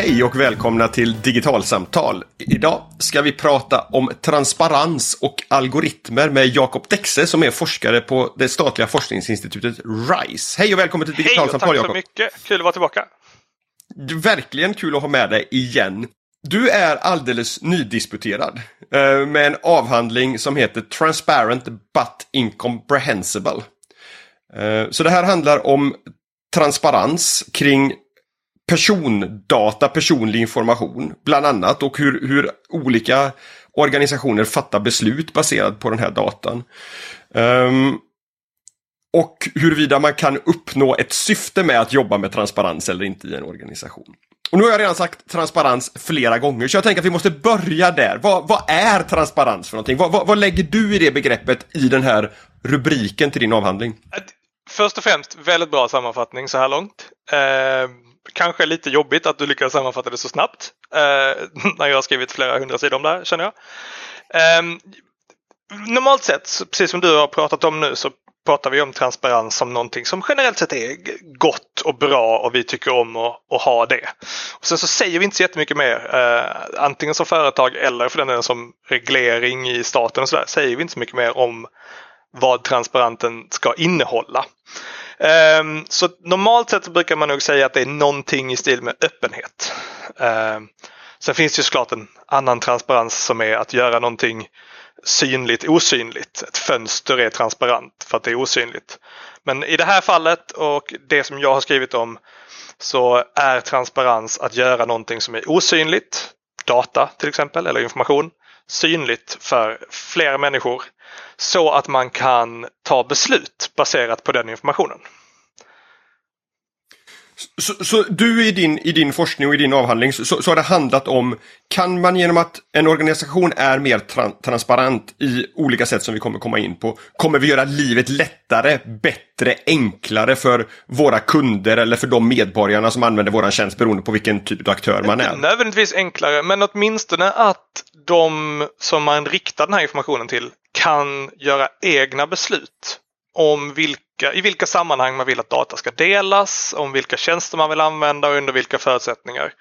Hej och välkomna till Digitalsamtal. Idag ska vi prata om transparens och algoritmer med Jakob Dexe som är forskare på det statliga forskningsinstitutet RISE. Hej och välkommen till Digitalsamtal Jakob. Hej och tack så mycket, kul att vara tillbaka. Verkligen kul att ha med dig igen. Du är alldeles nydisputerad eh, med en avhandling som heter Transparent but Incomprehensible. Eh, så det här handlar om transparens kring persondata, personlig information bland annat och hur, hur olika organisationer fattar beslut baserat på den här datan. Um, och huruvida man kan uppnå ett syfte med att jobba med transparens eller inte i en organisation. Och nu har jag redan sagt transparens flera gånger, så jag tänker att vi måste börja där. Vad, vad är transparens för någonting? Vad, vad, vad, lägger du i det begreppet i den här rubriken till din avhandling? Först och främst, väldigt bra sammanfattning så här långt. Eh, kanske lite jobbigt att du lyckades sammanfatta det så snabbt. Eh, när jag har skrivit flera hundra sidor om det här, känner jag. Eh, normalt sett, precis som du har pratat om nu, så pratar vi om transparens som någonting som generellt sett är gott och bra och vi tycker om att, att ha det. Och sen så säger vi inte så jättemycket mer, eh, antingen som företag eller för den delen som reglering i staten och sådär, säger vi inte så mycket mer om vad transparenten ska innehålla. Um, så normalt sett brukar man nog säga att det är någonting i stil med öppenhet. Um, sen finns det ju såklart en annan transparens som är att göra någonting synligt osynligt. Ett fönster är transparent för att det är osynligt. Men i det här fallet och det som jag har skrivit om så är transparens att göra någonting som är osynligt, data till exempel eller information, synligt för fler människor så att man kan ta beslut baserat på den informationen. Så, så, du i din, i din forskning och i din avhandling så, så har det handlat om kan man genom att en organisation är mer tra transparent i olika sätt som vi kommer komma in på, kommer vi göra livet lättare, bättre, enklare för våra kunder eller för de medborgarna som använder våran tjänst beroende på vilken typ av aktör man är? Inte nödvändigtvis enklare, men åtminstone att de som man riktar den här informationen till kan göra egna beslut om vilka, i vilka sammanhang man vill att data ska delas, om vilka tjänster man vill använda och under vilka förutsättningar.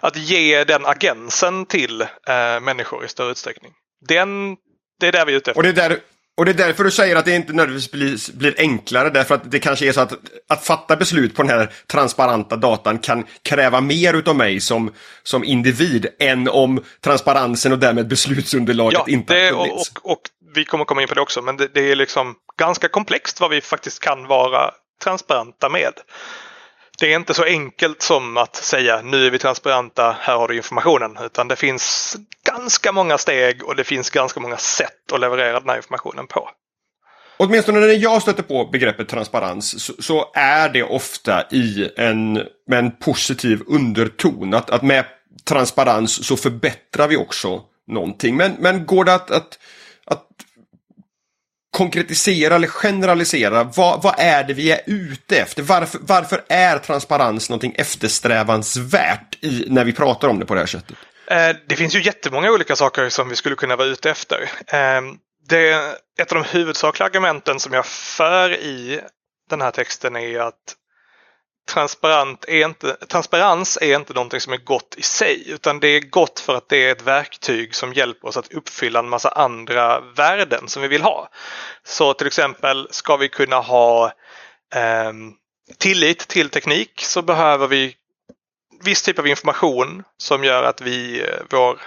Att ge den agensen till eh, människor i större utsträckning. Den, det är där vi är ute efter. Och det är, där, och det är därför du säger att det inte nödvändigtvis blir, blir enklare, därför att det kanske är så att att fatta beslut på den här transparenta datan kan kräva mer utav mig som, som individ än om transparensen och därmed beslutsunderlaget ja, inte har funnits. Och, och vi kommer komma in på det också, men det, det, är liksom ganska komplext vad vi faktiskt kan vara transparenta med. Det är inte så enkelt som att säga nu är vi transparenta, här har du informationen, utan det finns ganska många steg och det finns ganska många sätt att leverera den här informationen på. Åtminstone när jag stöter på begreppet transparens så, så, är det ofta i en, med en positiv underton. Att, att med transparens så förbättrar vi också någonting. Men, men går det att, att att konkretisera eller generalisera. Vad, vad är det vi är ute efter? Varför, varför är transparens någonting eftersträvansvärt i, när vi pratar om det på det här sättet? Eh, det finns ju jättemånga olika saker som vi skulle kunna vara ute efter. Ehm, det, ett av de huvudsakliga argumenten som jag för i den här texten är att transparent är inte, transparens är inte någonting som är gott i sig utan det är gott för att det är ett verktyg som hjälper oss att uppfylla en massa andra värden som vi vill ha. Så till exempel ska vi kunna ha eh, tillit till teknik så behöver vi viss typ av information som gör att vi, eh, vår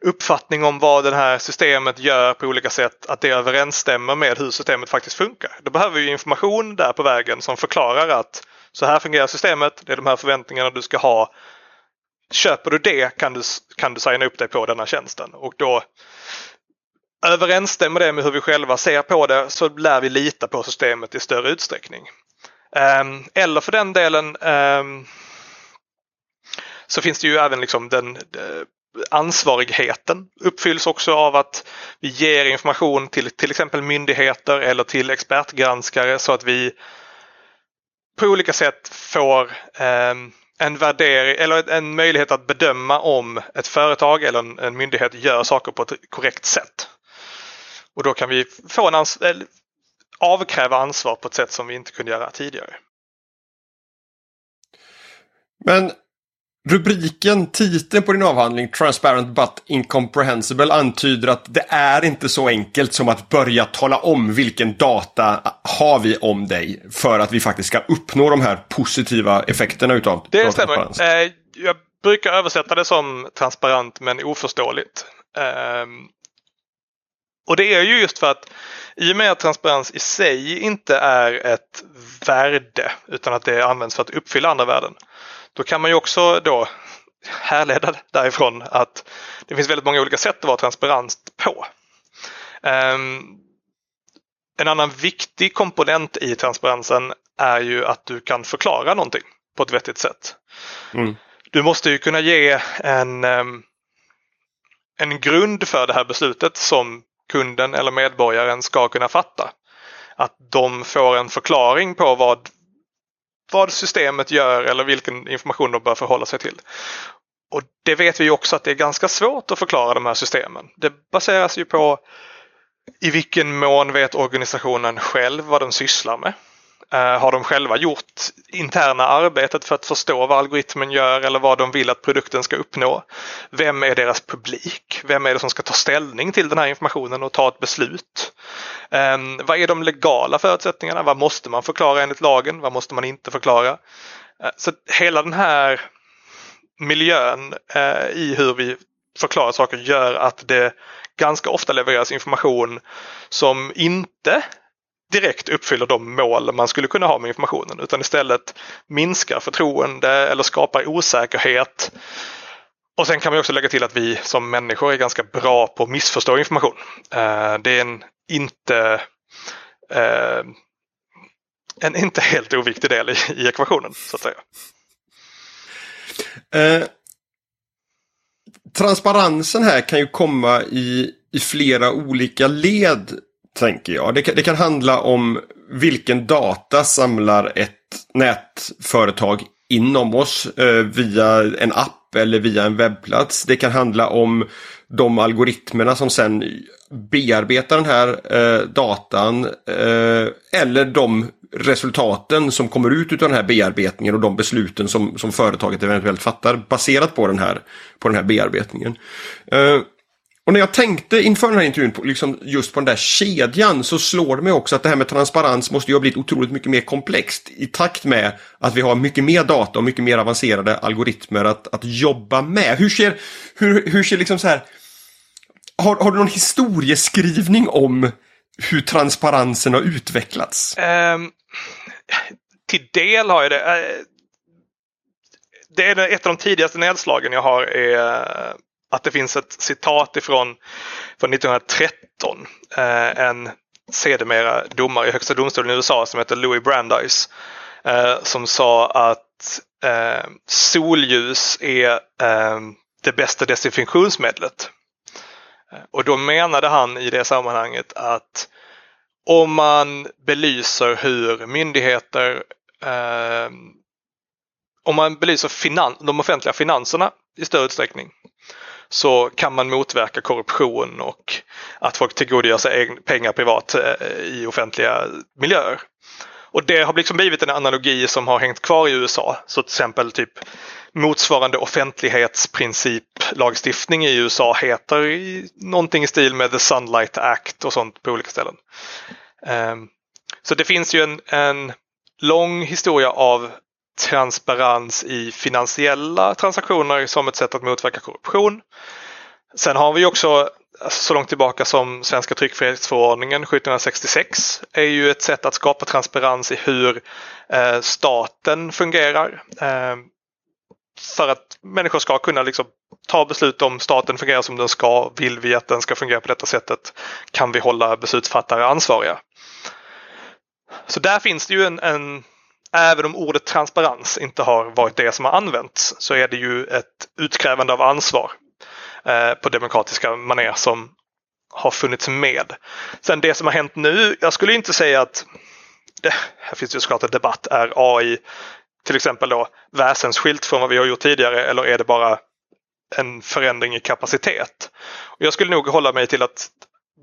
uppfattning om vad det här systemet gör på olika sätt, att det överensstämmer med hur systemet faktiskt funkar. Då behöver vi information där på vägen som förklarar att så här fungerar systemet, det är de här förväntningarna du ska ha. Köper du det kan du, kan du signa upp dig på denna tjänsten och då överensstämmer det med hur vi själva ser på det så lär vi lita på systemet i större utsträckning. Ehm, eller för den delen ehm, så finns det ju även liksom den eh, ansvarigheten uppfylls också av att vi ger information till till exempel myndigheter eller till expertgranskare så att vi på olika sätt får eh, en värdering eller en möjlighet att bedöma om ett företag eller en, en myndighet gör saker på ett korrekt sätt. Och då kan vi få en ans avkräva ansvar på ett sätt som vi inte kunde göra tidigare. Men Rubriken, titeln på din avhandling, Transparent but Incomprehensible, antyder att det är inte så enkelt som att börja tala om vilken data har vi om dig för att vi faktiskt ska uppnå de här positiva effekterna utav Det stämmer. Eh, jag brukar översätta det som transparent men oförståeligt. Ehm, och det är ju just för att i och med att transparens i sig inte är ett värde utan att det används för att uppfylla andra värden. Då kan man ju också då härleda därifrån att det finns väldigt många olika sätt att vara transparent på. Um, en annan viktig komponent i transparensen är ju att du kan förklara någonting på ett vettigt sätt. Mm. Du måste ju kunna ge en, um, en grund för det här beslutet som kunden eller medborgaren ska kunna fatta. Att de får en förklaring på vad, vad systemet gör eller vilken information de bör förhålla sig till. Och det vet vi också att det är ganska svårt att förklara de här systemen. Det baseras ju på i vilken mån vet organisationen själv vad den sysslar med. Eh, har de själva gjort interna arbetet för att förstå vad algoritmen gör eller vad de vill att produkten ska uppnå? Vem är deras publik? Vem är det som ska ta ställning till den här informationen och ta ett beslut? Ehm, vad är de legala förutsättningarna? Vad måste man förklara enligt lagen? Vad måste man inte förklara? Eh, så hela den här miljön eh, i hur vi förklarar saker gör att det ganska ofta levereras information som inte direkt uppfyller de mål man skulle kunna ha med informationen utan istället minskar förtroende eller skapar osäkerhet. Och sen kan man också lägga till att vi som människor är ganska bra på att missförstå information. Eh, det är en inte eh, en inte helt oviktig del i, ekvationen så att säga. Eh, transparensen här kan ju komma i, i flera olika led tänker jag. Det kan, det kan handla om vilken data samlar ett nätföretag inom oss eh, via en app eller via en webbplats. Det kan handla om de algoritmerna som sen bearbetar den här eh, datan eh, eller de resultaten som kommer ut av den här bearbetningen och de besluten som, som företaget eventuellt fattar baserat på den här, på den här bearbetningen. Eh, och när jag tänkte inför den här intervjun på, liksom just på den där kedjan så slår det mig också att det här med transparens måste ju ha blivit otroligt mycket mer komplext i takt med att vi har mycket mer data och mycket mer avancerade algoritmer att, att jobba med. Hur ser, hur, hur ser liksom så här har, har du någon historieskrivning om hur transparensen har utvecklats? Um, till del har jag det. Eh, det är ett av de tidigaste nedslagen jag har är att det finns ett citat ifrån från 1913. Eh, en sedermera domare i Högsta domstolen i USA som heter Louis Brandeis eh, som sa att eh, solljus är eh, det bästa desinfektionsmedlet. Eh, och då menade han i det sammanhanget att om man belyser hur myndigheter eh, om man belyser finan de offentliga finanserna i större utsträckning så kan man motverka korruption och att folk tillgodogör sig pengar privat eh, i offentliga miljöer. Och det har liksom blivit en analogi som har hängt kvar i USA. Så till exempel typ motsvarande offentlighetsprinciplagstiftning i USA heter i någonting i stil med The Sunlight Act och sånt på olika ställen. Ehm, så det finns ju en, en lång historia av transparens i finansiella transaktioner som ett sätt att motverka korruption. Sen har vi också alltså så långt tillbaka som Svenska tryckfrihetsförordningen 1766 är ju ett sätt att skapa transparens i hur eh, staten fungerar. Eh, för att människor ska kunna liksom ta beslut om staten fungerar som den ska. Vill vi att den ska fungera på detta sättet? Kan vi hålla beslutsfattare ansvariga? Så där finns det ju en, en även om ordet transparens inte har varit det som har använts så är det ju ett utkrävande av ansvar eh, på demokratiska manér som har funnits med. Sen det som har hänt nu, jag skulle inte säga att det, här finns ju såklart en debatt, är AI till exempel då väsensskilt från vad vi har gjort tidigare eller är det bara en förändring i kapacitet? Och jag skulle nog hålla mig till att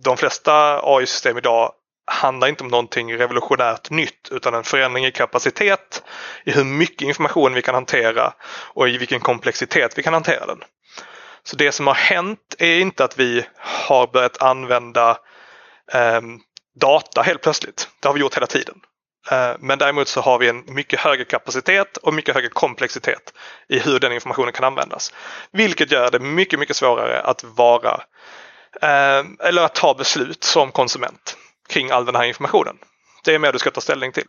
de flesta AI-system idag handlar inte om någonting revolutionärt nytt utan en förändring i kapacitet, i hur mycket information vi kan hantera och i vilken komplexitet vi kan hantera den. Så det som har hänt är inte att vi har börjat använda eh, data helt plötsligt. Det har vi gjort hela tiden. Eh, men däremot så har vi en mycket högre kapacitet och mycket högre komplexitet i hur den informationen kan användas. Vilket gör det mycket, mycket svårare att vara eh, eller att ta beslut som konsument kring all den här informationen. Det är mer du ska ta ställning till.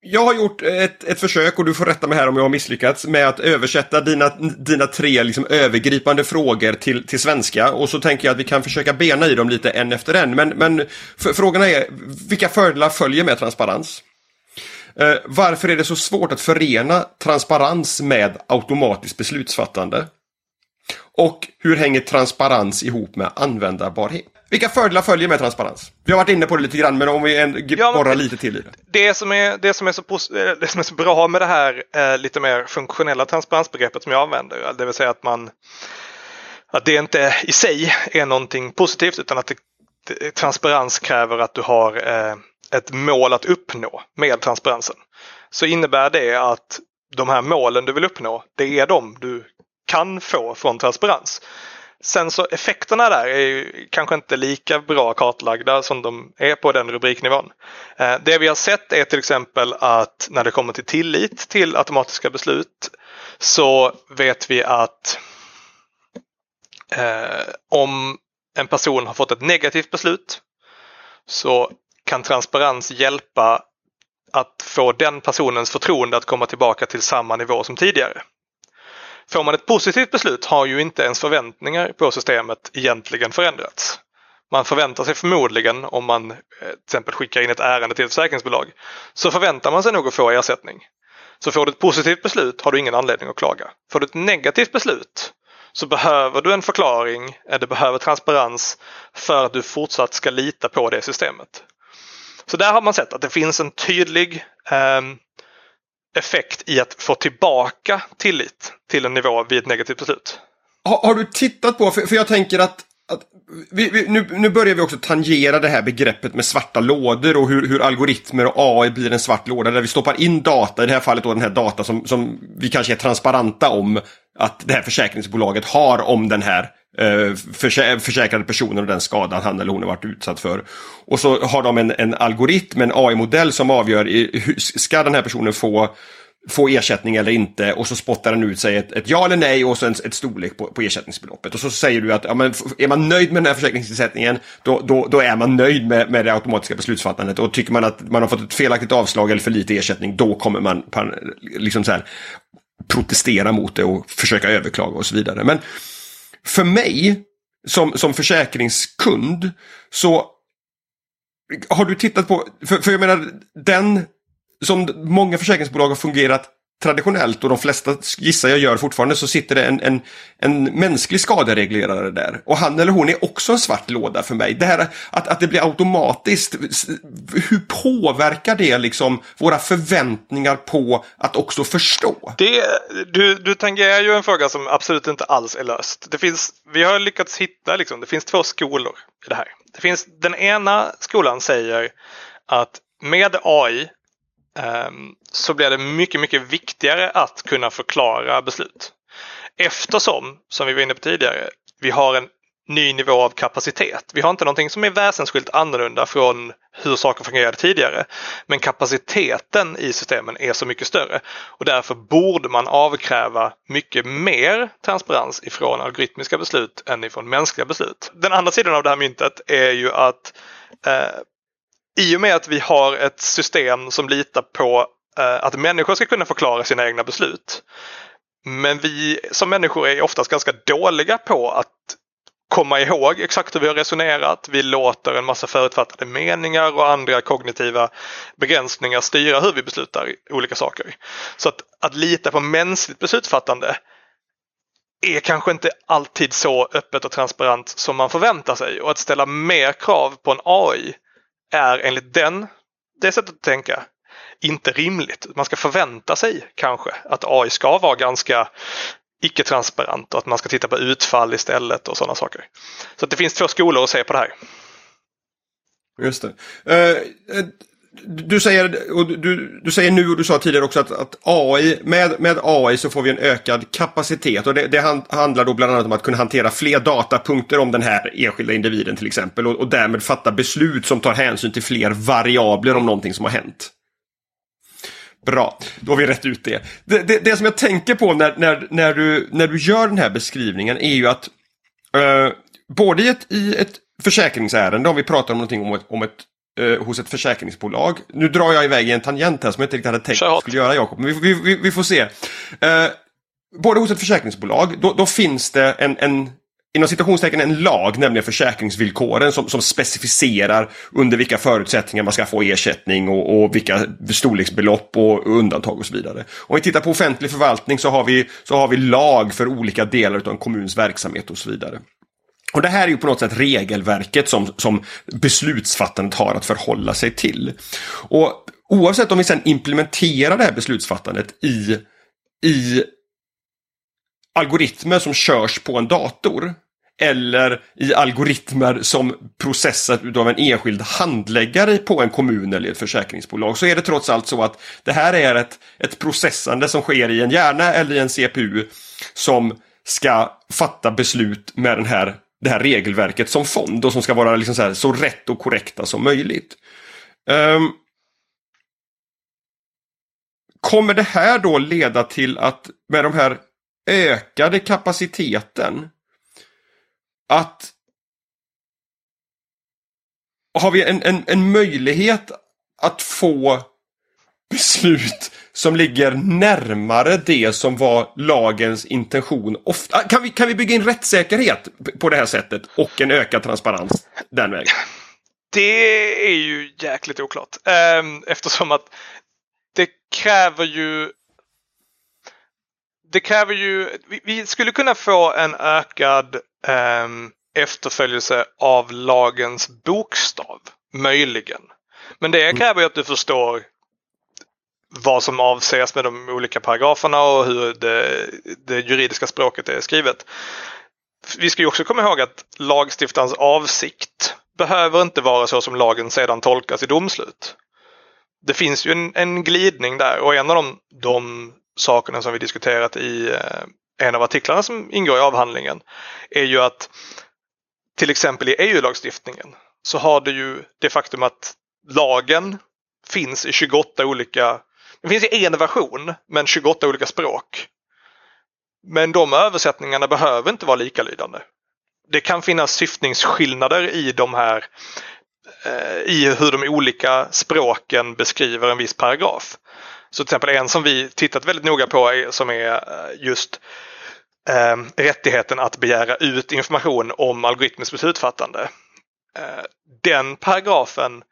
Jag har gjort ett, ett försök och du får rätta mig här om jag har misslyckats med att översätta dina, dina tre liksom övergripande frågor till, till svenska och så tänker jag att vi kan försöka bena i dem lite en efter en. Men, men frågorna är, vilka fördelar följer med transparens? Eh, varför är det så svårt att förena transparens med automatiskt beslutsfattande? Och hur hänger transparens ihop med användbarhet? Vilka fördelar följer med transparens? Vi har varit inne på det lite grann men om vi en, ja, borrar lite till i det. Det som är, det som är, så, eh, det som är så bra med det här eh, lite mer funktionella transparensbegreppet som jag använder, det vill säga att man att det inte i sig är någonting positivt utan att det, det, transparens kräver att du har eh, ett mål att uppnå med transparensen. Så innebär det att de här målen du vill uppnå, det är de du kan få från transparens. Sen så effekterna där är ju kanske inte lika bra kartlagda som de är på den rubriknivån. Eh, det vi har sett är till exempel att när det kommer till tillit till automatiska beslut så vet vi att eh, om en person har fått ett negativt beslut så kan transparens hjälpa att få den personens förtroende att komma tillbaka till samma nivå som tidigare. Får man ett positivt beslut har ju inte ens förväntningar på systemet egentligen förändrats. Man förväntar sig förmodligen, om man eh, till exempel skickar in ett ärende till ett försäkringsbolag, så förväntar man sig nog att få ersättning. Så får du ett positivt beslut har du ingen anledning att klaga. Får du ett negativt beslut så behöver du en förklaring, eh, eller behöver transparens för att du fortsatt ska lita på det systemet. Så där har man sett att det finns en tydlig eh, effekt i att få tillbaka tillit till en nivå vid ett negativt beslut. Har, har du tittat på, för, för jag tänker att, att vi, vi, nu, nu börjar vi också tangera det här begreppet med svarta lådor och hur, hur algoritmer och AI blir en svart låda där vi stoppar in data, i det här fallet då den här data som, som vi kanske är transparenta om att det här försäkringsbolaget har om den här eh, försä försäkrade personen och den skadan han eller hon har varit utsatt för. Och så har de en, en algoritm, en AI-modell som avgör hur ska den här personen få få ersättning eller inte och så spottar den ut sig ett, ett ja eller nej och sen ett storlek på, på ersättningsbeloppet. Och så säger du att ja, men, är man nöjd med den här försäkringsersättningen då, då, då är man nöjd med, med det automatiska beslutsfattandet och tycker man att man har fått ett felaktigt avslag eller för lite ersättning då kommer man liksom så här, protestera mot det och försöka överklaga och så vidare. Men för mig som, som försäkringskund så har du tittat på, för, för jag menar den som många försäkringsbolag har fungerat traditionellt och de flesta gissar jag gör fortfarande så sitter det en, en, en mänsklig skadereglerare där. Och han eller hon är också en svart låda för mig. Det här att, att det blir automatiskt, hur påverkar det liksom våra förväntningar på att också förstå? Det, du, du tangerar ju en fråga som absolut inte alls är löst. Det finns, vi har lyckats hitta, liksom, det finns två skolor i det här. Det finns, den ena skolan säger att med AI ehm, så blir det mycket, mycket viktigare att kunna förklara beslut. Eftersom, som vi var inne på tidigare, vi har en ny nivå av kapacitet. Vi har inte någonting som är väsensskilt annorlunda från hur saker fungerade tidigare. Men kapaciteten i systemen är så mycket större och därför borde man avkräva mycket mer transparens ifrån algoritmiska beslut än ifrån mänskliga beslut. Den andra sidan av det här myntet är ju att eh, i och med att vi har ett system som litar på Eh, att människor ska kunna förklara sina egna beslut. Men vi som människor är oftast ganska dåliga på att komma ihåg exakt hur vi har resonerat. Vi låter en massa förutfattade meningar och andra kognitiva begränsningar styra hur vi beslutar olika saker. Så att, att lita på mänskligt beslutsfattande är kanske inte alltid så öppet och transparent som man förväntar sig och att ställa mer krav på en AI är enligt den, det sättet att tänka inte rimligt. Man ska förvänta sig kanske att AI ska vara ganska icke-transparent och att man ska titta på utfall istället och sådana saker. Så det finns två skolor att se på det här. Just det. Uh, du säger, och du, du säger nu och du sa tidigare också att, att AI, med, med AI så får vi en ökad kapacitet och det, det handlar då bland annat om att kunna hantera fler datapunkter om den här enskilda individen till exempel och, och därmed fatta beslut som tar hänsyn till fler variabler om någonting som har hänt. Bra, då har vi rätt ut det. Det, det, det som jag tänker på när, när, när, du, när du gör den här beskrivningen är ju att uh, både i ett, i ett försäkringsärende, om vi pratar om någonting om ett, om ett uh, hos ett försäkringsbolag. Nu drar jag iväg i en tangent här som jag inte riktigt hade tänkt att skulle göra Jakob, men vi, vi, vi, får se. Uh, både hos ett försäkringsbolag, då, då finns det en, en inom citationstecken en lag, nämligen försäkringsvillkoren som, som specificerar under vilka förutsättningar man ska få ersättning och, och vilka storleksbelopp och, undantag och så vidare. Om vi tittar på offentlig förvaltning så har vi, så har vi lag för olika delar av en kommuns verksamhet och så vidare. Och det här är ju på något sätt regelverket som, som beslutsfattandet har att förhålla sig till. Och oavsett om vi sedan implementerar det här beslutsfattandet i, i algoritmer som körs på en dator eller i algoritmer som processas av en enskild handläggare på en kommun eller ett försäkringsbolag så är det trots allt så att det här är ett, ett processande som sker i en hjärna eller i en CPU som ska fatta beslut med den här, det här regelverket som fond och som ska vara liksom så, här, så rätt och korrekta som möjligt. Um, kommer det här då leda till att med de här ökade kapaciteten att har vi en, en, en möjlighet att få beslut som ligger närmare det som var lagens intention. Ofta, ah, kan, vi, kan vi bygga in rättssäkerhet på det här sättet och en ökad transparens den vägen? Det är ju jäkligt oklart. Ehm, eftersom att det kräver ju det kräver ju, vi skulle kunna få en ökad eh, efterföljelse av lagens bokstav. Möjligen. Men det mm. kräver ju att du förstår vad som avses med de olika paragraferna och hur det, det juridiska språket är skrivet. Vi ska ju också komma ihåg att lagstiftarens avsikt behöver inte vara så som lagen sedan tolkas i domslut. Det finns ju en, en glidning där och en av de, de sakerna som vi diskuterat i eh, en av artiklarna som ingår i avhandlingen är ju att till exempel i EU-lagstiftningen så har det ju det faktum att lagen finns i 28 olika, det finns i en version men 28 olika språk. Men de översättningarna behöver inte vara likalydande. Det kan finnas syftningsskillnader i de här eh, i hur de olika språken beskriver en viss paragraf. Så till exempel en som vi tittat väldigt noga på är, som är eh, just eh, rättigheten att begära ut information om algoritmiskt beslutsfattande. Eh, den paragrafen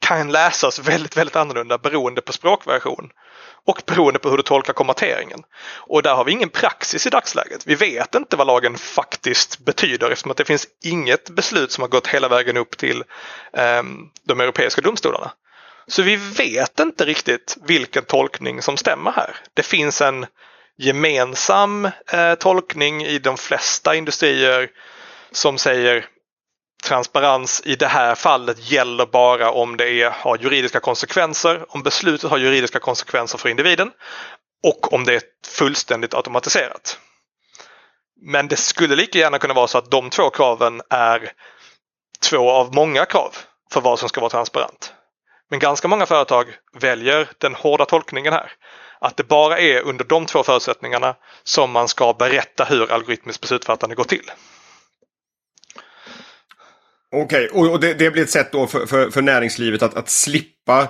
kan läsas väldigt, väldigt annorlunda beroende på språkversion och beroende på hur du tolkar kommateringen. Och där har vi ingen praxis i dagsläget. Vi vet inte vad lagen faktiskt betyder eftersom att det finns inget beslut som har gått hela vägen upp till eh, de europeiska domstolarna. Så vi vet inte riktigt vilken tolkning som stämmer här. Det finns en gemensam eh, tolkning i de flesta industrier som säger transparens i det här fallet gäller bara om det är, har juridiska konsekvenser, om beslutet har juridiska konsekvenser för individen och om det är fullständigt automatiserat. Men det skulle lika gärna kunna vara så att de två kraven är två av många krav för vad som ska vara transparent. Men ganska många företag väljer den hårda tolkningen här. Att det bara är under de två förutsättningarna som man ska berätta hur algoritmiskt beslutsfattande går till. Okej, okay. och det, det, blir ett sätt då för, för, för näringslivet att, att slippa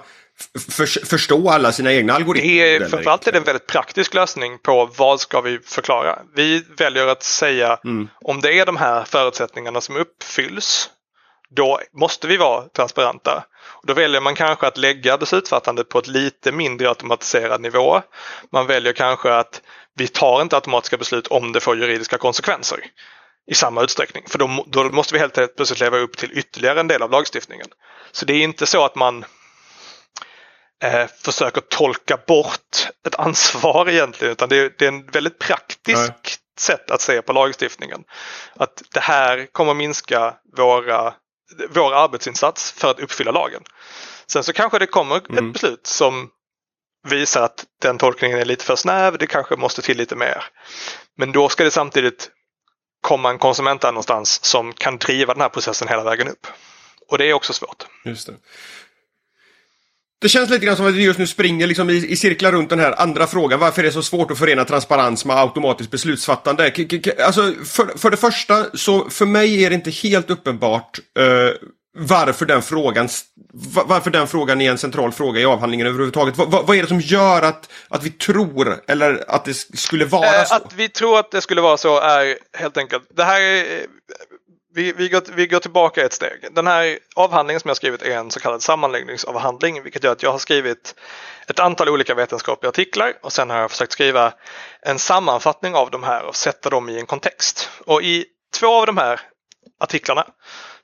för, förstå alla sina egna algoritmer? framförallt är det en väldigt praktisk lösning på vad ska vi förklara. Vi väljer att säga mm. om det är de här förutsättningarna som uppfylls då måste vi vara transparenta. Då väljer man kanske att lägga beslutsfattandet på ett lite mindre automatiserad nivå. Man väljer kanske att vi tar inte automatiska beslut om det får juridiska konsekvenser i samma utsträckning. För då, då måste vi helt plötsligt leva upp till ytterligare en del av lagstiftningen. Så det är inte så att man eh, försöker tolka bort ett ansvar egentligen utan det är, det är en väldigt praktisk Nej. sätt att se på lagstiftningen. Att det här kommer minska våra vår arbetsinsats för att uppfylla lagen. Sen så kanske det kommer mm. ett beslut som visar att den tolkningen är lite för snäv, det kanske måste till lite mer. Men då ska det samtidigt komma en konsument där någonstans som kan driva den här processen hela vägen upp. Och det är också svårt. Just det. Det känns lite grann som att vi just nu springer liksom i, i cirklar runt den här andra frågan. Varför är det så svårt att förena transparens med automatiskt beslutsfattande? K alltså, för, för det första, så för mig är det inte helt uppenbart uh, varför den frågan varför den frågan är en central fråga i avhandlingen överhuvudtaget. Vad, vad, vad är det som gör att, att vi tror, eller att det skulle vara eh, så? Att vi tror att det skulle vara så är helt enkelt, det här är, vi, vi, går, vi går tillbaka ett steg. Den här avhandlingen som jag skrivit är en så kallad sammanläggningsavhandling vilket gör att jag har skrivit ett antal olika vetenskapliga artiklar och sen har jag försökt skriva en sammanfattning av de här och sätta dem i en kontext. Och i två av de här artiklarna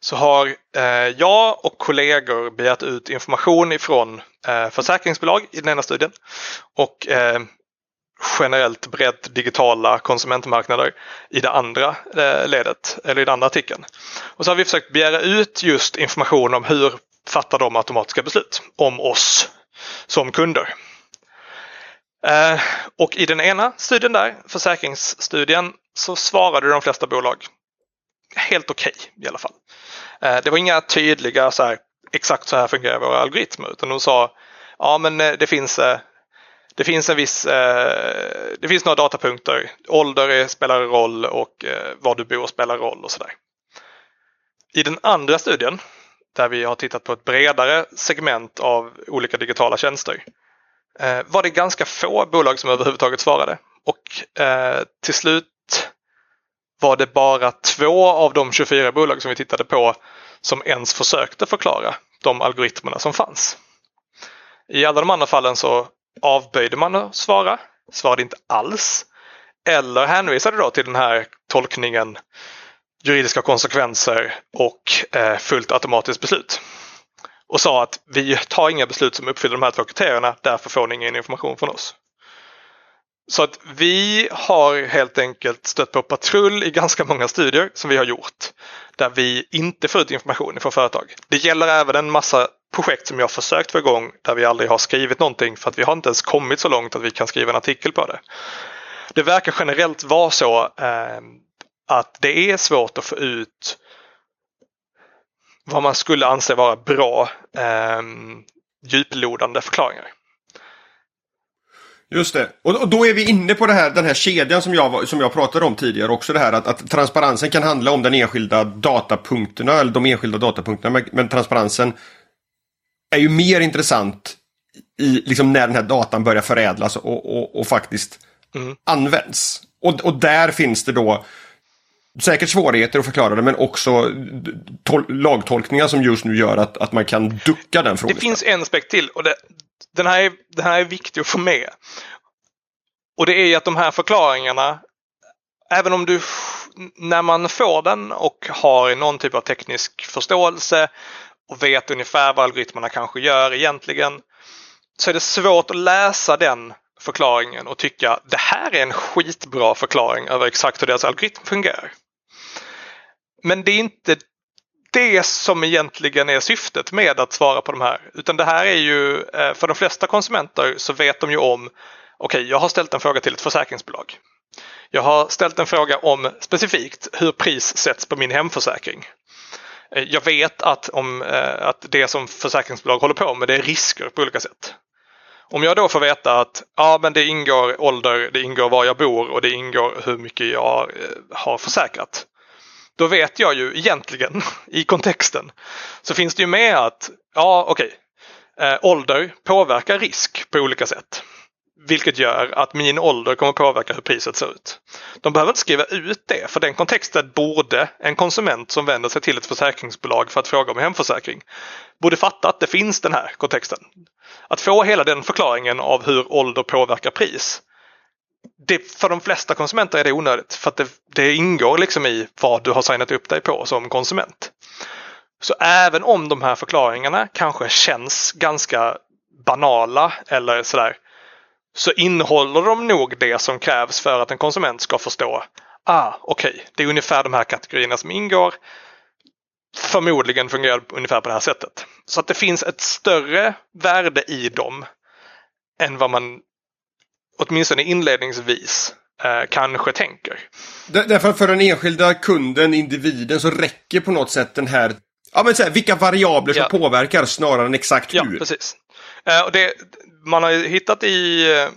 så har eh, jag och kollegor begärt ut information ifrån eh, försäkringsbolag i den ena studien och eh, generellt brett digitala konsumentmarknader i det andra eh, ledet, eller i den andra artikeln. Och så har vi försökt begära ut just information om hur fattar de automatiska beslut om oss som kunder. Eh, och i den ena studien där, försäkringsstudien, så svarade de flesta bolag helt okej okay, i alla fall. Eh, det var inga tydliga så här, exakt så här fungerar våra algoritmer utan de sa ja men det finns det finns en viss, eh, det finns några datapunkter. Ålder spelar roll och eh, var du bor spelar roll och sådär. I den andra studien där vi har tittat på ett bredare segment av olika digitala tjänster eh, var det ganska få bolag som överhuvudtaget svarade och eh, till slut var det bara två av de 24 bolag som vi tittade på som ens försökte förklara de algoritmerna som fanns. I alla de andra fallen så avböjde man att svara, svarade inte alls. Eller hänvisade då till den här tolkningen juridiska konsekvenser och eh, fullt automatiskt beslut. Och sa att vi tar inga beslut som uppfyller de här två kriterierna, därför får ni ingen information från oss. Så att vi har helt enkelt stött på patrull i ganska många studier som vi har gjort där vi inte får ut information från företag. Det gäller även en massa projekt som jag försökt få igång där vi aldrig har skrivit någonting för att vi har inte ens kommit så långt att vi kan skriva en artikel på det. Det verkar generellt vara så eh, att det är svårt att få ut vad man skulle anse vara bra eh, djuplodande förklaringar. Just det. Och, då är vi inne på det här, den här kedjan som jag, som jag pratade om tidigare också. Det här att, att transparensen kan handla om den enskilda datapunkterna eller de enskilda datapunkterna. Men, men transparensen är ju mer intressant i, liksom när den här datan börjar förädlas och, och, och faktiskt mm. används. Och, och där finns det då säkert svårigheter att förklara det men också lagtolkningar som just nu gör att, att man kan ducka den frågan. Det finns en aspekt till och det, den, här är, den här är viktig att få med. Och det är ju att de här förklaringarna, även om du när man får den och har någon typ av teknisk förståelse och vet ungefär vad algoritmerna kanske gör egentligen så är det svårt att läsa den förklaringen och tycka det här är en skitbra förklaring över exakt hur deras algoritm fungerar. Men det är inte det som egentligen är syftet med att svara på de här. Utan det här är ju, eh, för de flesta konsumenter så vet de ju om, okej okay, jag har ställt en fråga till ett försäkringsbolag. Jag har ställt en fråga om specifikt hur pris sätts på min hemförsäkring. Eh, jag vet att, om, eh, att det som försäkringsbolag håller på med det är risker på olika sätt. Om jag då får veta att ja, men det ingår ålder, det ingår var jag bor och det ingår hur mycket jag eh, har försäkrat. Då vet jag ju egentligen i kontexten så finns det ju med att ja okej, okay, ålder påverkar risk på olika sätt. Vilket gör att min ålder kommer påverka hur priset ser ut. De behöver inte skriva ut det för den kontexten borde en konsument som vänder sig till ett försäkringsbolag för att fråga om hemförsäkring borde fatta att det finns den här kontexten. Att få hela den förklaringen av hur ålder påverkar pris det, för de flesta konsumenter är det onödigt för att det, det ingår liksom i vad du har signat upp dig på som konsument. Så även om de här förklaringarna kanske känns ganska banala eller sådär så innehåller de nog det som krävs för att en konsument ska förstå ah, okej, okay, det är ungefär de här kategorierna som ingår. förmodligen fungerar ungefär på det här sättet. Så att det finns ett större värde i dem än vad man åtminstone inledningsvis eh, kanske tänker. Därför att för den enskilda kunden, individen, så räcker på något sätt den här Ja men så här, vilka variabler som ja. påverkar snarare än exakt hur. Ja, precis. Eh, och det, man har hittat i eh,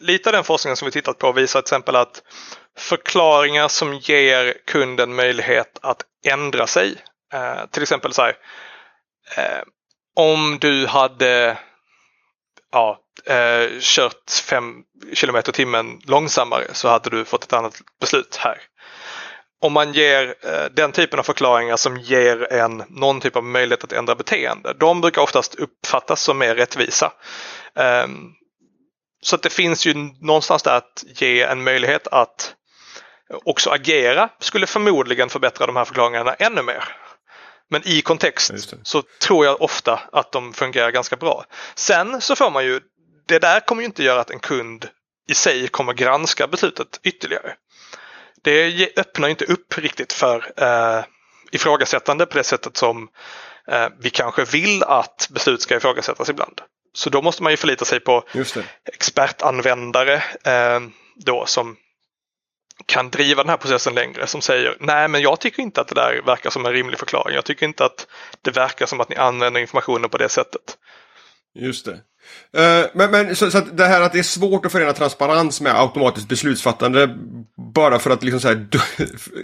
lite av den forskningen som vi tittat på visar till exempel att förklaringar som ger kunden möjlighet att ändra sig. Eh, till exempel så här, eh, om du hade ja, eh, kört 5 km timmen långsammare så hade du fått ett annat beslut här. Om man ger eh, den typen av förklaringar som ger en någon typ av möjlighet att ändra beteende, de brukar oftast uppfattas som mer rättvisa. Um, så att det finns ju någonstans där att ge en möjlighet att också agera skulle förmodligen förbättra de här förklaringarna ännu mer. Men i kontext så tror jag ofta att de fungerar ganska bra. Sen så får man ju, det där kommer ju inte göra att en kund i sig kommer granska beslutet ytterligare. Det öppnar inte upp riktigt för eh, ifrågasättande på det sättet som eh, vi kanske vill att beslut ska ifrågasättas ibland. Så då måste man ju förlita sig på expertanvändare eh, då som kan driva den här processen längre som säger nej men jag tycker inte att det där verkar som en rimlig förklaring. Jag tycker inte att det verkar som att ni använder informationen på det sättet. Just det. Eh, men, men så, så, att det här att det är svårt att förena transparens med automatiskt beslutsfattande bara för att liksom så här,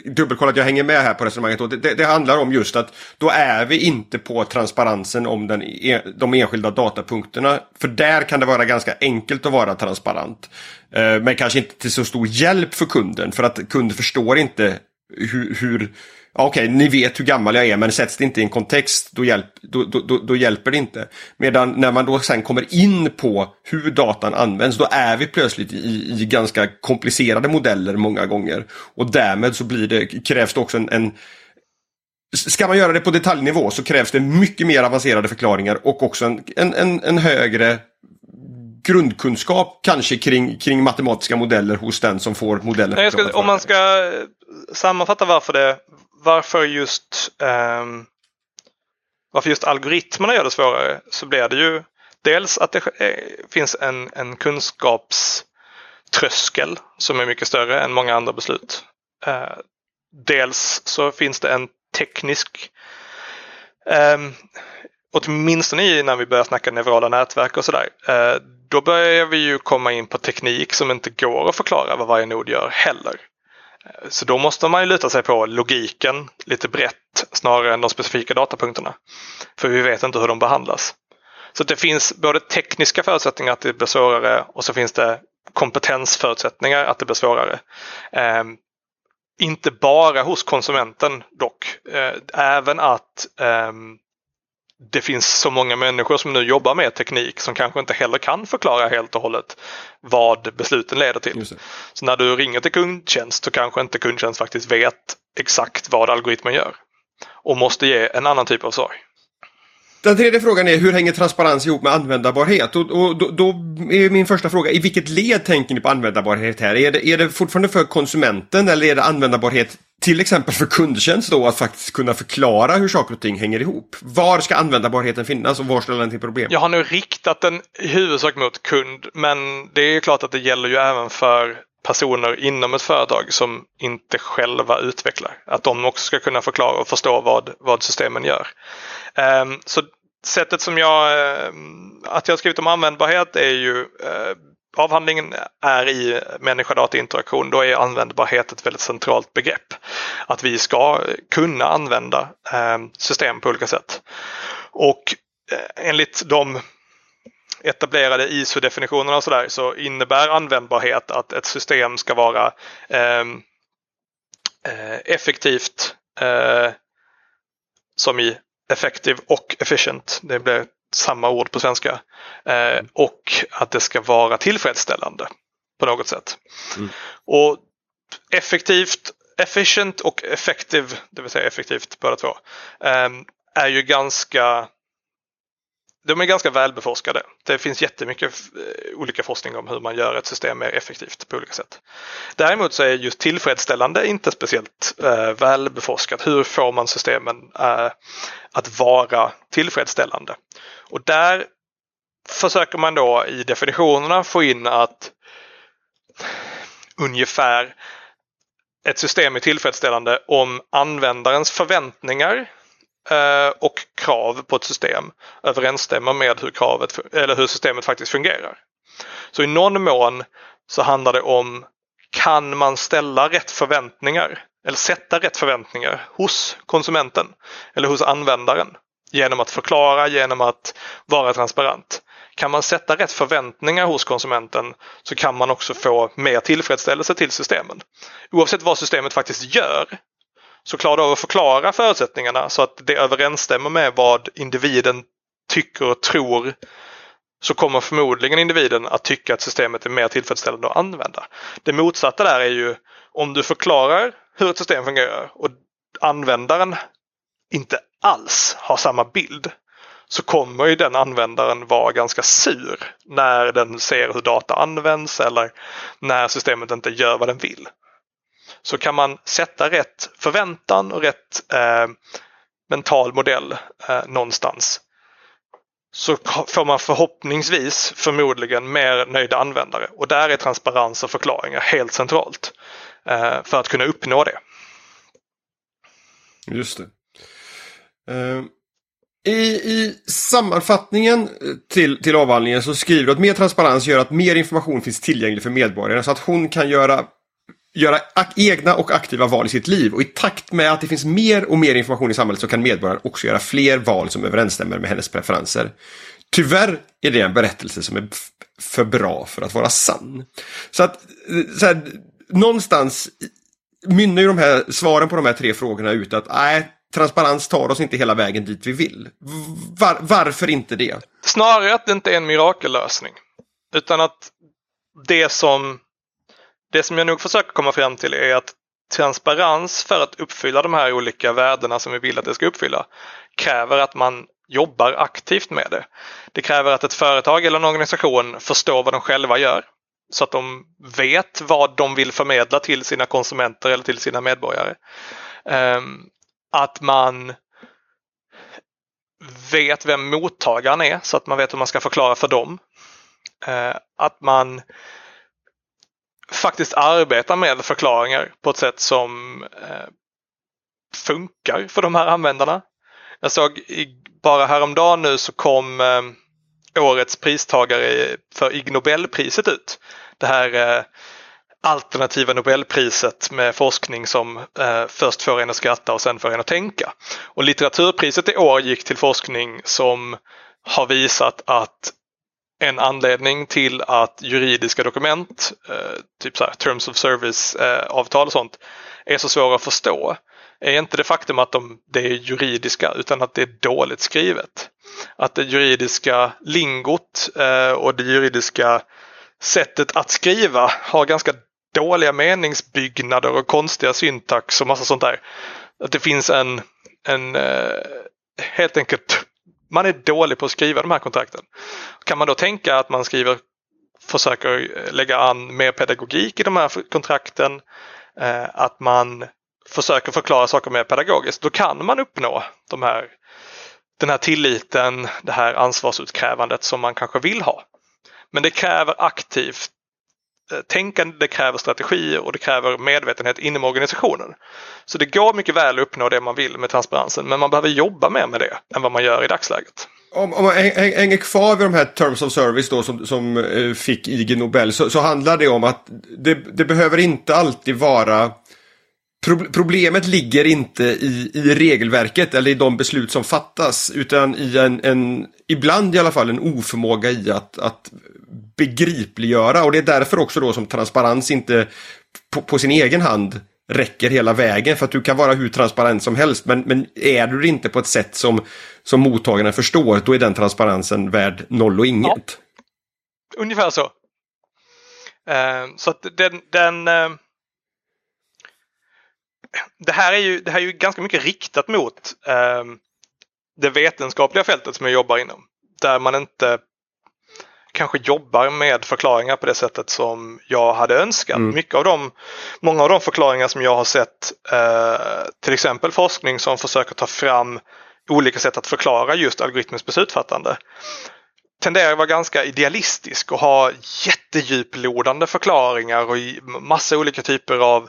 dubbelkolla att jag hänger med här på resonemanget. Det, det, handlar om just att då är vi inte på transparensen om den, e, de enskilda datapunkterna. För där kan det vara ganska enkelt att vara transparent. Eh, men kanske inte till så stor hjälp för kunden för att kunden förstår inte hur, hur okej, okay, ni vet hur gammal jag är men sätts det inte i en kontext då, hjälp, då, då, då, hjälper det inte. Medan när man då sen kommer in på hur datan används då är vi plötsligt i, i ganska komplicerade modeller många gånger. Och därmed så blir det, krävs det också en, en Ska man göra det på detaljnivå så krävs det mycket mer avancerade förklaringar och också en, en, en, en högre grundkunskap kanske kring, kring matematiska modeller hos den som får modellen. Ska, om man ska eh, sammanfatta varför det varför just, um, varför just algoritmerna gör det svårare så blir det ju dels att det eh, finns en, en kunskapströskel som är mycket större än många andra beslut. Uh, dels så finns det en teknisk um, åtminstone när vi börjar snacka neurala nätverk och sådär. Eh, då börjar vi ju komma in på teknik som inte går att förklara vad varje nod gör heller. Eh, så då måste man ju luta sig på logiken lite brett snarare än de specifika datapunkterna. För vi vet inte hur de behandlas. Så det finns både tekniska förutsättningar att det blir svårare och så finns det kompetensförutsättningar att det blir svårare. Eh, inte bara hos konsumenten dock. Eh, även att eh, det finns så många människor som nu jobbar med teknik som kanske inte heller kan förklara helt och hållet vad besluten leder till. Så när du ringer till kundtjänst så kanske inte kundtjänst faktiskt vet exakt vad algoritmen gör och måste ge en annan typ av svar. Den tredje frågan är hur hänger transparens ihop med användbarhet? Och, och då, då, är min första fråga, i vilket led tänker ni på användbarhet här? Är det, är det fortfarande för konsumenten eller är det användbarhet till exempel för kundtjänst då att faktiskt kunna förklara hur saker och ting hänger ihop? Var ska användbarheten finnas och var ställer den till problem? Jag har nu riktat den i huvudsak mot kund men det är klart att det gäller ju även för personer inom ett företag som inte själva utvecklar. Att de också ska kunna förklara och förstå vad, vad systemen gör. Um, så sättet som jag, ehm, att jag har skrivit om användbarhet är ju uh, avhandlingen är i människa-data-interaktion, då är användbarhet ett väldigt centralt begrepp. Att vi ska kunna använda eh, system på olika sätt. Och eh, enligt de etablerade ISO-definitionerna och sådär så innebär användbarhet att ett system ska vara ehm, eh, effektivt eh, som i effective och efficient. Det blir samma ord på svenska. Eh, och att det ska vara tillfredsställande på något sätt. Mm. Och effektivt, efficient och effective, det vill säga effektivt båda två, eh, är ju ganska de är ganska välbeforskade. Det finns jättemycket eh, olika forskning om hur man gör ett system mer effektivt på olika sätt. Däremot så är just tillfredsställande inte speciellt eh, välbeforskat. Hur får man systemen eh, att vara tillfredsställande? Och där försöker man då i definitionerna få in att ungefär ett system är tillfredsställande om användarens förväntningar Eh, och krav på ett system överensstämmer med hur, kravet, eller hur systemet faktiskt fungerar. Så i någon mån så handlar det om kan man ställa rätt förväntningar eller sätta rätt förväntningar hos konsumenten eller hos användaren genom att förklara, genom att vara transparent. Kan man sätta rätt förväntningar hos konsumenten så kan man också få mer tillfredsställelse till systemen. Oavsett vad systemet faktiskt gör så klarar du av att förklara förutsättningarna så att det överensstämmer med vad individen tycker och tror så kommer förmodligen individen att tycka att systemet är mer tillfredsställande att använda. Det motsatta där är ju om du förklarar hur ett system fungerar och användaren inte alls har samma bild så kommer ju den användaren vara ganska sur när den ser hur data används eller när systemet inte gör vad den vill så kan man sätta rätt förväntan och rätt eh, mental modell eh, någonstans så får man förhoppningsvis förmodligen mer nöjda användare och där är transparens och förklaringar helt centralt eh, för att kunna uppnå det. Just det. Eh, I, I sammanfattningen eh, till, till avhandlingen så skriver du att mer transparens gör att mer information finns tillgänglig för medborgarna så att hon kan göra göra egna och aktiva val i sitt liv och i takt med att det finns mer och mer information i samhället så kan medborgaren också göra fler val som överensstämmer med hennes preferenser. Tyvärr är det en berättelse som är för bra för att vara sann. Så att så här, någonstans mynnar ju de här svaren på de här tre frågorna ut att nej, transparens tar oss inte hela vägen dit vi vill. Var, varför inte det? Snarare att det inte är en mirakellösning. Utan att det som det som jag nog försöker komma fram till är att transparens för att uppfylla de här olika värdena som vi vill att det ska uppfylla kräver att man jobbar aktivt med det. Det kräver att ett företag eller en organisation förstår vad de själva gör så att de vet vad de vill förmedla till sina konsumenter eller till sina medborgare. Ehm, att man vet vem mottagaren är så att man vet hur man ska förklara för dem. Ehm, att man faktiskt arbetar med förklaringar på ett sätt som eh, funkar för de här användarna. Jag såg i, bara häromdagen nu så kom eh, årets pristagare för Ig Nobelpriset ut. Det här eh, alternativa Nobelpriset med forskning som eh, först får en att skratta och sen får en att tänka. Och litteraturpriset i år gick till forskning som har visat att en anledning till att juridiska dokument, eh, typ så här, Terms of Service-avtal eh, och sånt, är så svåra att förstå är inte det faktum att de, det är juridiska utan att det är dåligt skrivet. Att det juridiska lingot eh, och det juridiska sättet att skriva har ganska dåliga meningsbyggnader och konstiga syntax och massa sånt där. Att det finns en, en eh, helt enkelt man är dålig på att skriva de här kontrakten. Kan man då tänka att man skriver, försöker lägga an mer pedagogik i de här kontrakten, eh, att man försöker förklara saker mer pedagogiskt, då kan man uppnå de här, den här tilliten, det här ansvarsutkrävandet som man kanske vill ha. Men det kräver aktivt Eh, tänkande, det kräver strategier och det kräver medvetenhet inom organisationen. Så det går mycket väl att uppnå det man vill med transparensen men man behöver jobba mer med det än vad man gör i dagsläget. Om, om man hänger kvar vid de här Terms of Service då som, som eh, fick IG Nobel så, så handlar det om att det, det behöver inte alltid vara Problemet ligger inte i, i regelverket eller i de beslut som fattas utan i en, en ibland i alla fall en oförmåga i att, att begripliggöra och det är därför också då som transparens inte på, på, sin egen hand räcker hela vägen för att du kan vara hur transparent som helst men, men är du det inte på ett sätt som, som mottagarna förstår då är den transparensen värd noll och inget. Ja. Ungefär så. Uh, så att den, den uh det här är ju, det här är ju ganska mycket riktat mot eh, det vetenskapliga fältet som jag jobbar inom. där man inte kanske jobbar med förklaringar på det sättet som jag hade önskat. Mm. Mycket av dem, många av de förklaringar som jag har sett, eh, till exempel forskning som försöker ta fram olika sätt att förklara just algoritmiskt beslutsfattande tenderar att vara ganska idealistisk och ha jättedjuplodande förklaringar och massa olika typer av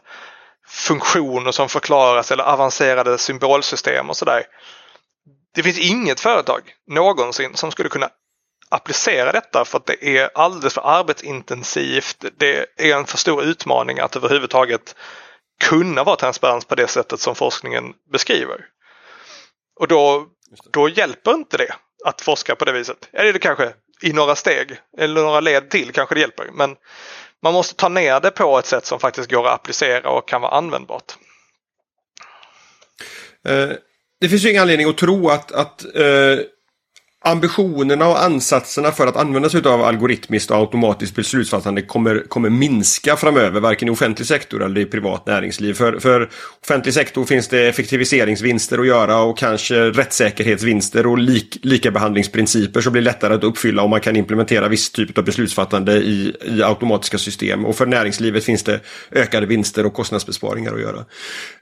funktioner som förklaras eller avancerade symbolsystem och sådär. Det finns inget företag någonsin som skulle kunna applicera detta för att det är alldeles för arbetsintensivt. Det är en för stor utmaning att överhuvudtaget kunna vara transparens på det sättet som forskningen beskriver. Och då, då hjälper inte det att forska på det viset. Eller det kanske i några steg eller några led till kanske det hjälper. Men man måste ta ner det på ett sätt som faktiskt går att applicera och kan vara användbart. Eh, det finns ju ingen anledning att tro att, att eh, ambitionerna och ansatserna för att använda sig av algoritmiskt och automatiskt beslutsfattande kommer, kommer minska framöver, varken i offentlig sektor eller i privat näringsliv. För, för offentlig sektor finns det effektiviseringsvinster att göra och kanske rättssäkerhetsvinster och lik, likabehandlingsprinciper som blir lättare att uppfylla om man kan implementera viss typ av beslutsfattande i, i automatiska system. Och för näringslivet finns det ökade vinster och kostnadsbesparingar att göra.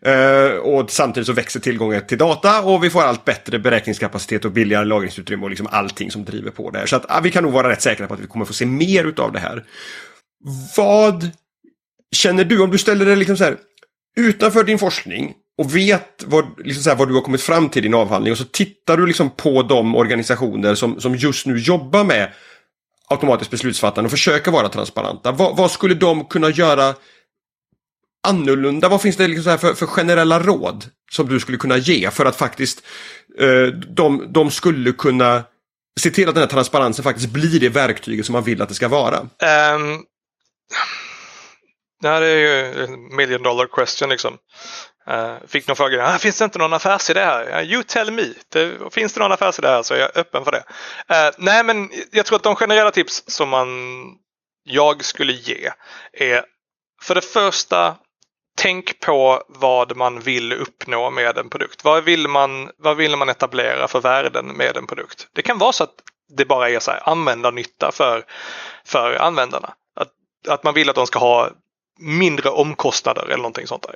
Eh, och samtidigt så växer tillgången till data och vi får allt bättre beräkningskapacitet och billigare lagringsutrymme och liksom allting som driver på det här. Så att ja, vi kan nog vara rätt säkra på att vi kommer få se mer utav det här. Vad känner du om du ställer det liksom så här utanför din forskning och vet vad, liksom så här, vad du har kommit fram till i din avhandling och så tittar du liksom på de organisationer som, som just nu jobbar med automatiskt beslutsfattande och försöker vara transparenta. Vad, vad skulle de kunna göra annorlunda? Vad finns det liksom för, för, generella råd som du skulle kunna ge för att faktiskt eh, de, de skulle kunna se till att den här transparensen faktiskt blir det verktyget som man vill att det ska vara? Um, det här är ju en million dollar question liksom. Uh, fick någon fråga, ah, finns det inte någon affärsidé här? You tell me. Det, finns det någon affärsidé här så är jag öppen för det. Uh, nej men jag tror att de generella tips som man, jag skulle ge är för det första tänk på vad man vill uppnå med en produkt. Vad vill man, vad vill man etablera för värden med en produkt? Det kan vara så att det bara är så här, användarnytta för, för användarna. Att, att man vill att de ska ha mindre omkostnader eller någonting sånt där.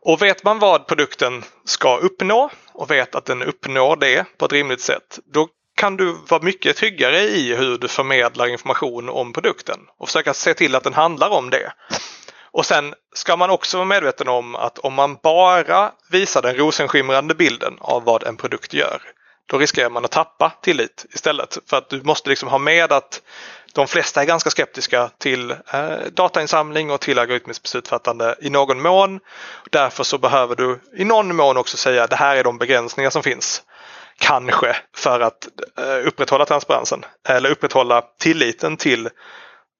Och vet man vad produkten ska uppnå och vet att den uppnår det på ett rimligt sätt, då kan du vara mycket tryggare i hur du förmedlar information om produkten och försöka se till att den handlar om det. Och sen ska man också vara medveten om att om man bara visar den rosenskimrande bilden av vad en produkt gör, då riskerar man att tappa tillit istället. För att du måste liksom ha med att de flesta är ganska skeptiska till eh, datainsamling och till algoritmiskt beslutsfattande i någon mån. Därför så behöver du i någon mån också säga att det här är de begränsningar som finns. Kanske för att eh, upprätthålla transparensen eller upprätthålla tilliten till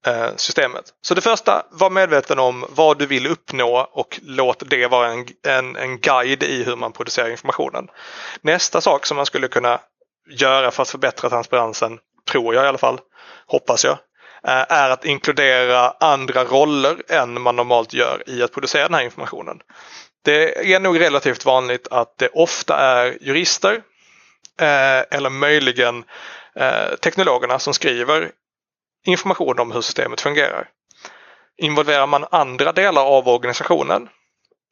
Eh, systemet. Så det första, var medveten om vad du vill uppnå och låt det vara en, en, en guide i hur man producerar informationen. Nästa sak som man skulle kunna göra för att förbättra transparensen, tror jag i alla fall, hoppas jag, eh, är att inkludera andra roller än man normalt gör i att producera den här informationen. Det är nog relativt vanligt att det ofta är jurister eh, eller möjligen teknologerna som skriver information om hur systemet fungerar. Involverar man andra delar av organisationen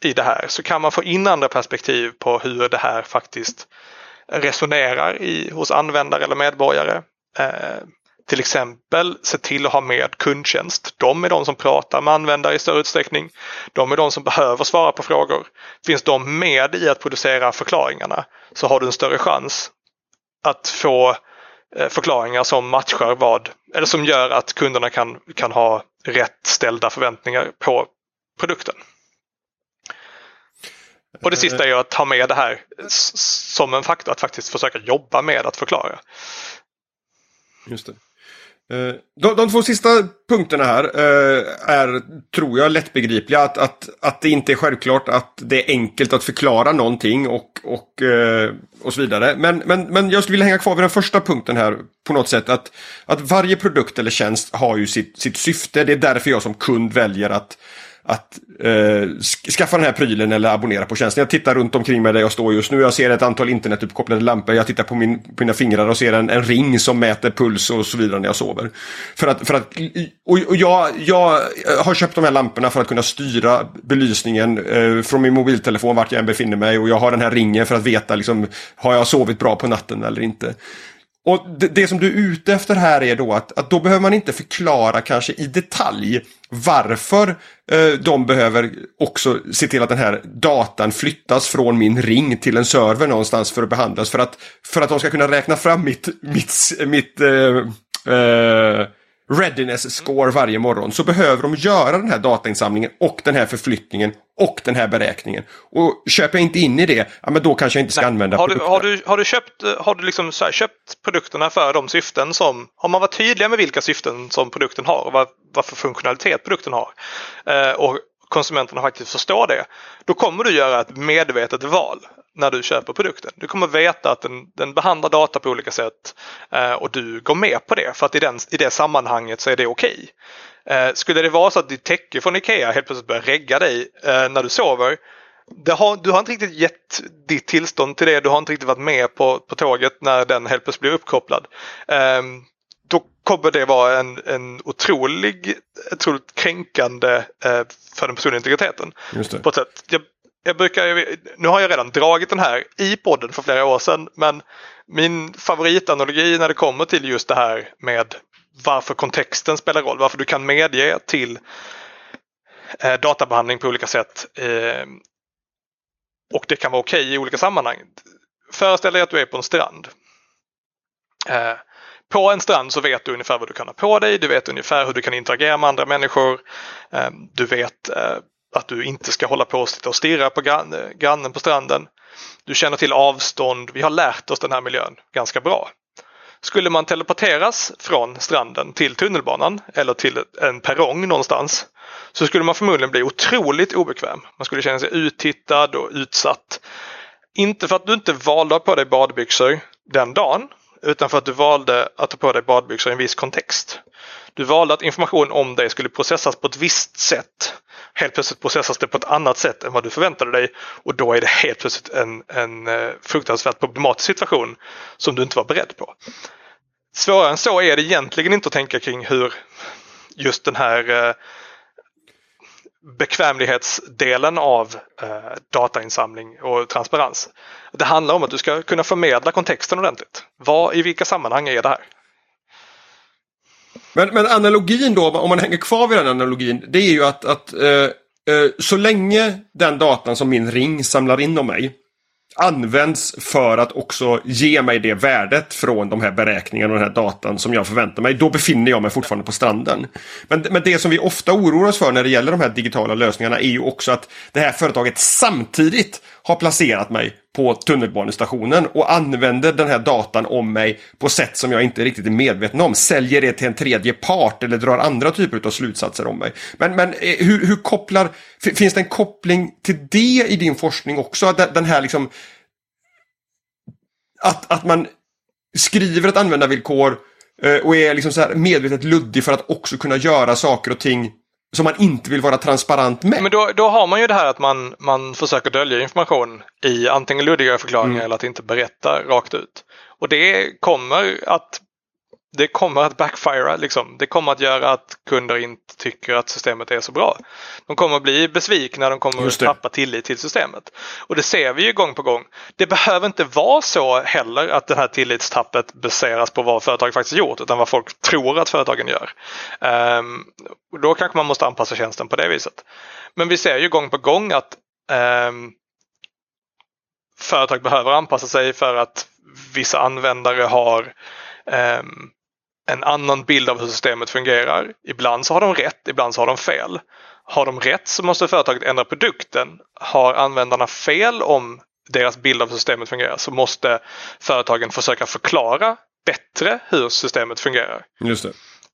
i det här så kan man få in andra perspektiv på hur det här faktiskt resonerar i, hos användare eller medborgare. Eh, till exempel se till att ha med kundtjänst. De är de som pratar med användare i större utsträckning. De är de som behöver svara på frågor. Finns de med i att producera förklaringarna så har du en större chans att få Eh, förklaringar som matchar vad, eller som gör att kunderna kan, kan ha rätt ställda förväntningar på produkten. Och det sista är att ta med det här som en faktor, att faktiskt försöka jobba med att förklara. Just det. Eh, de, de två sista punkterna här eh, är, tror jag, lättbegripliga. Att, att, att det inte är självklart att det är enkelt att förklara någonting och, och, eh, och så vidare. Men, men, men jag skulle vilja hänga kvar vid den första punkten här på något sätt. Att, att varje produkt eller tjänst har ju sitt, sitt syfte. Det är därför jag som kund väljer att att eh, skaffa den här prylen eller abonnera på tjänsten. Jag tittar runt omkring mig där jag står just nu. Jag ser ett antal internetuppkopplade lampor. Jag tittar på, min, på mina fingrar och ser en, en, ring som mäter puls och så vidare när jag sover. För att, för att, och, och jag, jag eh, har köpt de här lamporna för att kunna styra belysningen eh, från min mobiltelefon vart jag än befinner mig. Och jag har den här ringen för att veta liksom, har jag sovit bra på natten eller inte. Och det, det, som du är ute efter här är då att, att då behöver man inte förklara kanske i detalj varför eh, de behöver också se till att den här datan flyttas från min ring till en server någonstans för att behandlas. För att, för att de ska kunna räkna fram mitt, mitt, mitt eh, eh, readiness score varje morgon så behöver de göra den här datainsamlingen och den här förflyttningen och den här beräkningen. Och köper jag inte in i det, ja, men då kanske jag inte ska Nej. använda har du, har du, har du köpt, har du liksom här, köpt produkterna för de syften som, har man varit tydliga med vilka syften som produkten har och vad, vad för funktionalitet produkten har eh, och konsumenterna faktiskt förstår det, då kommer du göra ett medvetet val när du köper produkten. Du kommer veta att den, den behandlar data på olika sätt eh, och du går med på det för att i, den, i det sammanhanget så är det okej. Okay. Eh, skulle det vara så att ditt täcke från Ikea helt plötsligt börjar regga dig eh, när du sover har, du har inte riktigt gett ditt tillstånd till det. Du har inte riktigt varit med på, på tåget när den helt plötsligt blir uppkopplad. Um, kommer det vara en, en otrolig, otroligt kränkande eh, för den personliga integriteten. På ett sätt. Jag, jag brukar, nu har jag redan dragit den här i podden för flera år sedan men min favoritanalogi när det kommer till just det här med varför kontexten spelar roll, varför du kan medge till eh, databehandling på olika sätt eh, och det kan vara okej okay i olika sammanhang. Föreställ dig att du är på en strand. Eh, på en strand så vet du ungefär vad du kan ha på dig, du vet ungefär hur du kan interagera med andra människor. Eh, du vet eh, att du inte ska hålla på och sitta och stirra på grannen på stranden. Du känner till avstånd, vi har lärt oss den här miljön ganska bra. Skulle man teleporteras från stranden till tunnelbanan eller till en perrong någonstans så skulle man förmodligen bli otroligt obekväm. Man skulle känna sig uttittad och utsatt. Inte för att du inte valde på dig badbyxor den dagen utan för att du valde att ta på dig badbyxor i en viss kontext. Du valde att information om dig skulle processas på ett visst sätt. Helt plötsligt processas det på ett annat sätt än vad du förväntade dig och då är det helt plötsligt en, en eh, fruktansvärt problematisk situation som du inte var beredd på. Svårare än så är det egentligen inte att tänka kring hur just den här eh, bekvämlighetsdelen av eh, datainsamling och transparens. Det handlar om att du ska kunna förmedla kontexten ordentligt. Vad, I vilka sammanhang är det här? Men, men analogin då, om man hänger kvar vid den analogin, det är ju att, att eh, eh, så länge den datan som min ring samlar in om mig används för att också ge mig det värdet från de här beräkningarna och den här datan som jag förväntar mig. Då befinner jag mig fortfarande på stranden. Men, men det som vi ofta oroar oss för när det gäller de här digitala lösningarna är ju också att det här företaget samtidigt har placerat mig på tunnelbanestationen och använder den här datan om mig på sätt som jag inte riktigt är medveten om. Säljer det till en tredje part eller drar andra typer av slutsatser om mig. Men, men eh, hur, hur kopplar, finns det en koppling till det i din forskning också? Den här liksom att, att man skriver ett användarvillkor eh, och är liksom så medvetet luddig för att också kunna göra saker och ting som man inte vill vara transparent med. Men då, då har man ju det här att man, man försöker dölja information i antingen luddiga förklaringar mm. eller att inte berätta rakt ut. Och det kommer att det kommer att backfire. Liksom. Det kommer att göra att kunder inte tycker att systemet är så bra. De kommer att bli besvikna, de kommer att tappa tillit till systemet. Och det ser vi ju gång på gång. Det behöver inte vara så heller att det här tillitstappet baseras på vad företaget faktiskt gjort utan vad folk tror att företagen gör. Um, då kanske man måste anpassa tjänsten på det viset. Men vi ser ju gång på gång att um, företag behöver anpassa sig för att vissa användare har um, en annan bild av hur systemet fungerar. Ibland så har de rätt, ibland så har de fel. Har de rätt så måste företaget ändra produkten. Har användarna fel om deras bild av hur systemet fungerar så måste företagen försöka förklara bättre hur systemet fungerar. Just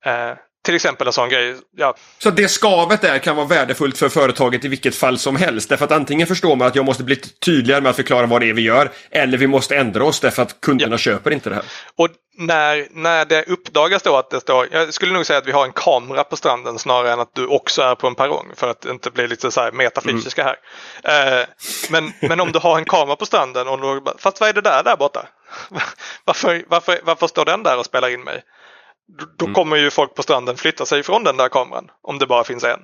det. Eh, till exempel en sån grej. Ja. Så det skavet där kan vara värdefullt för företaget i vilket fall som helst. Därför att antingen förstår man att jag måste bli tydligare med att förklara vad det är vi gör. Eller vi måste ändra oss därför att kunderna ja. köper inte det här. Och när, när det uppdagas då att det står, jag skulle nog säga att vi har en kamera på stranden snarare än att du också är på en perrong för att inte bli lite så här metafysiska här. Eh, men, men om du har en kamera på stranden och då, fast vad är det där där borta? varför, varför, varför står den där och spelar in mig? Då mm. kommer ju folk på stranden flytta sig från den där kameran om det bara finns en.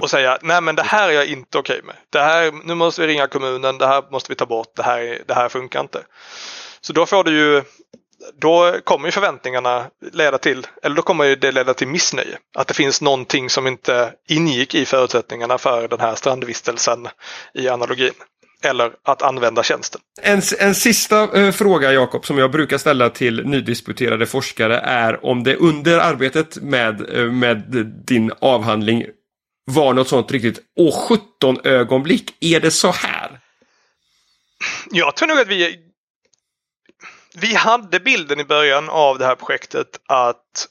Och säga nej men det här är jag inte okej okay med. Det här, nu måste vi ringa kommunen, det här måste vi ta bort, det här, det här funkar inte. Så då får du ju då kommer ju förväntningarna leda till, eller då kommer det leda till missnöje. Att det finns någonting som inte ingick i förutsättningarna för den här strandvistelsen i analogin. Eller att använda tjänsten. En, en sista eh, fråga Jakob som jag brukar ställa till nydisputerade forskare är om det under arbetet med, eh, med din avhandling var något sånt riktigt åh 17 ögonblick. Är det så här? Jag tror nog att vi vi hade bilden i början av det här projektet att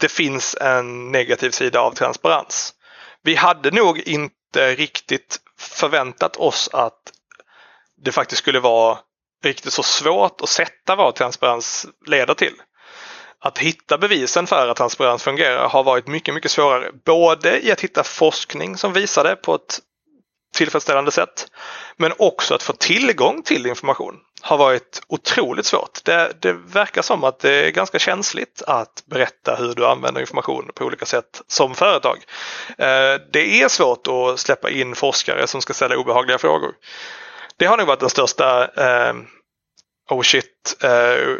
det finns en negativ sida av transparens. Vi hade nog inte riktigt förväntat oss att det faktiskt skulle vara riktigt så svårt att sätta vad transparens leder till. Att hitta bevisen för att transparens fungerar har varit mycket, mycket svårare. Både i att hitta forskning som visar det på ett tillfredsställande sätt. Men också att få tillgång till information har varit otroligt svårt. Det, det, verkar som att det är ganska känsligt att berätta hur du använder information på olika sätt som företag. Eh, det är svårt att släppa in forskare som ska ställa obehagliga frågor. Det har nog varit den största eh, oh shit eh,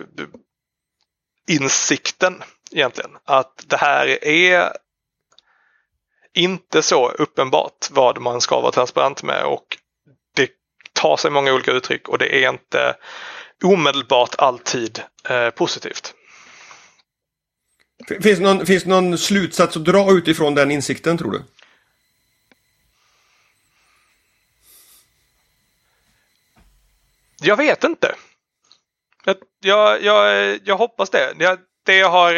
insikten egentligen. Att det här är inte så uppenbart vad man ska vara transparent med och det tar sig många olika uttryck och det är inte omedelbart alltid eh, positivt. Finns någon, finns någon slutsats att dra utifrån den insikten tror du? Jag vet inte. Jag, jag, jag, jag hoppas det. Jag, det, jag har,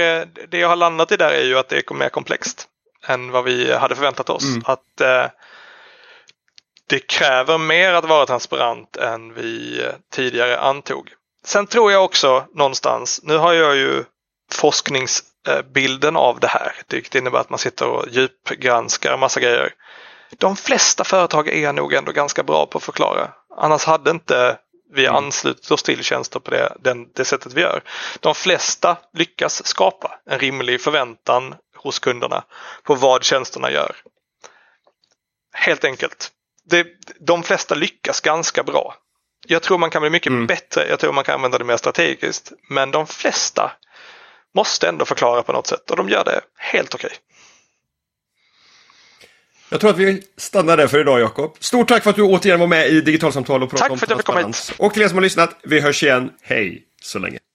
det jag har landat i där är ju att det är mer komplext än vad vi hade förväntat oss. Mm. Att eh, Det kräver mer att vara transparent än vi tidigare antog. Sen tror jag också någonstans, nu har jag ju forskningsbilden av det här. Det innebär att man sitter och djupgranskar massa grejer. De flesta företag är nog ändå ganska bra på att förklara. Annars hade inte vi mm. anslutit oss till tjänster på det, den, det sättet vi gör. De flesta lyckas skapa en rimlig förväntan hos kunderna på vad tjänsterna gör. Helt enkelt. Det, de flesta lyckas ganska bra. Jag tror man kan bli mycket mm. bättre. Jag tror man kan använda det mer strategiskt. Men de flesta måste ändå förklara på något sätt och de gör det helt okej. Okay. Jag tror att vi stannar där för idag Jakob. Stort tack för att du återigen var med i Digitalsamtal och pratade om. Tack för att jag fick komma hit. Och till er som har lyssnat, vi hörs igen. Hej så länge.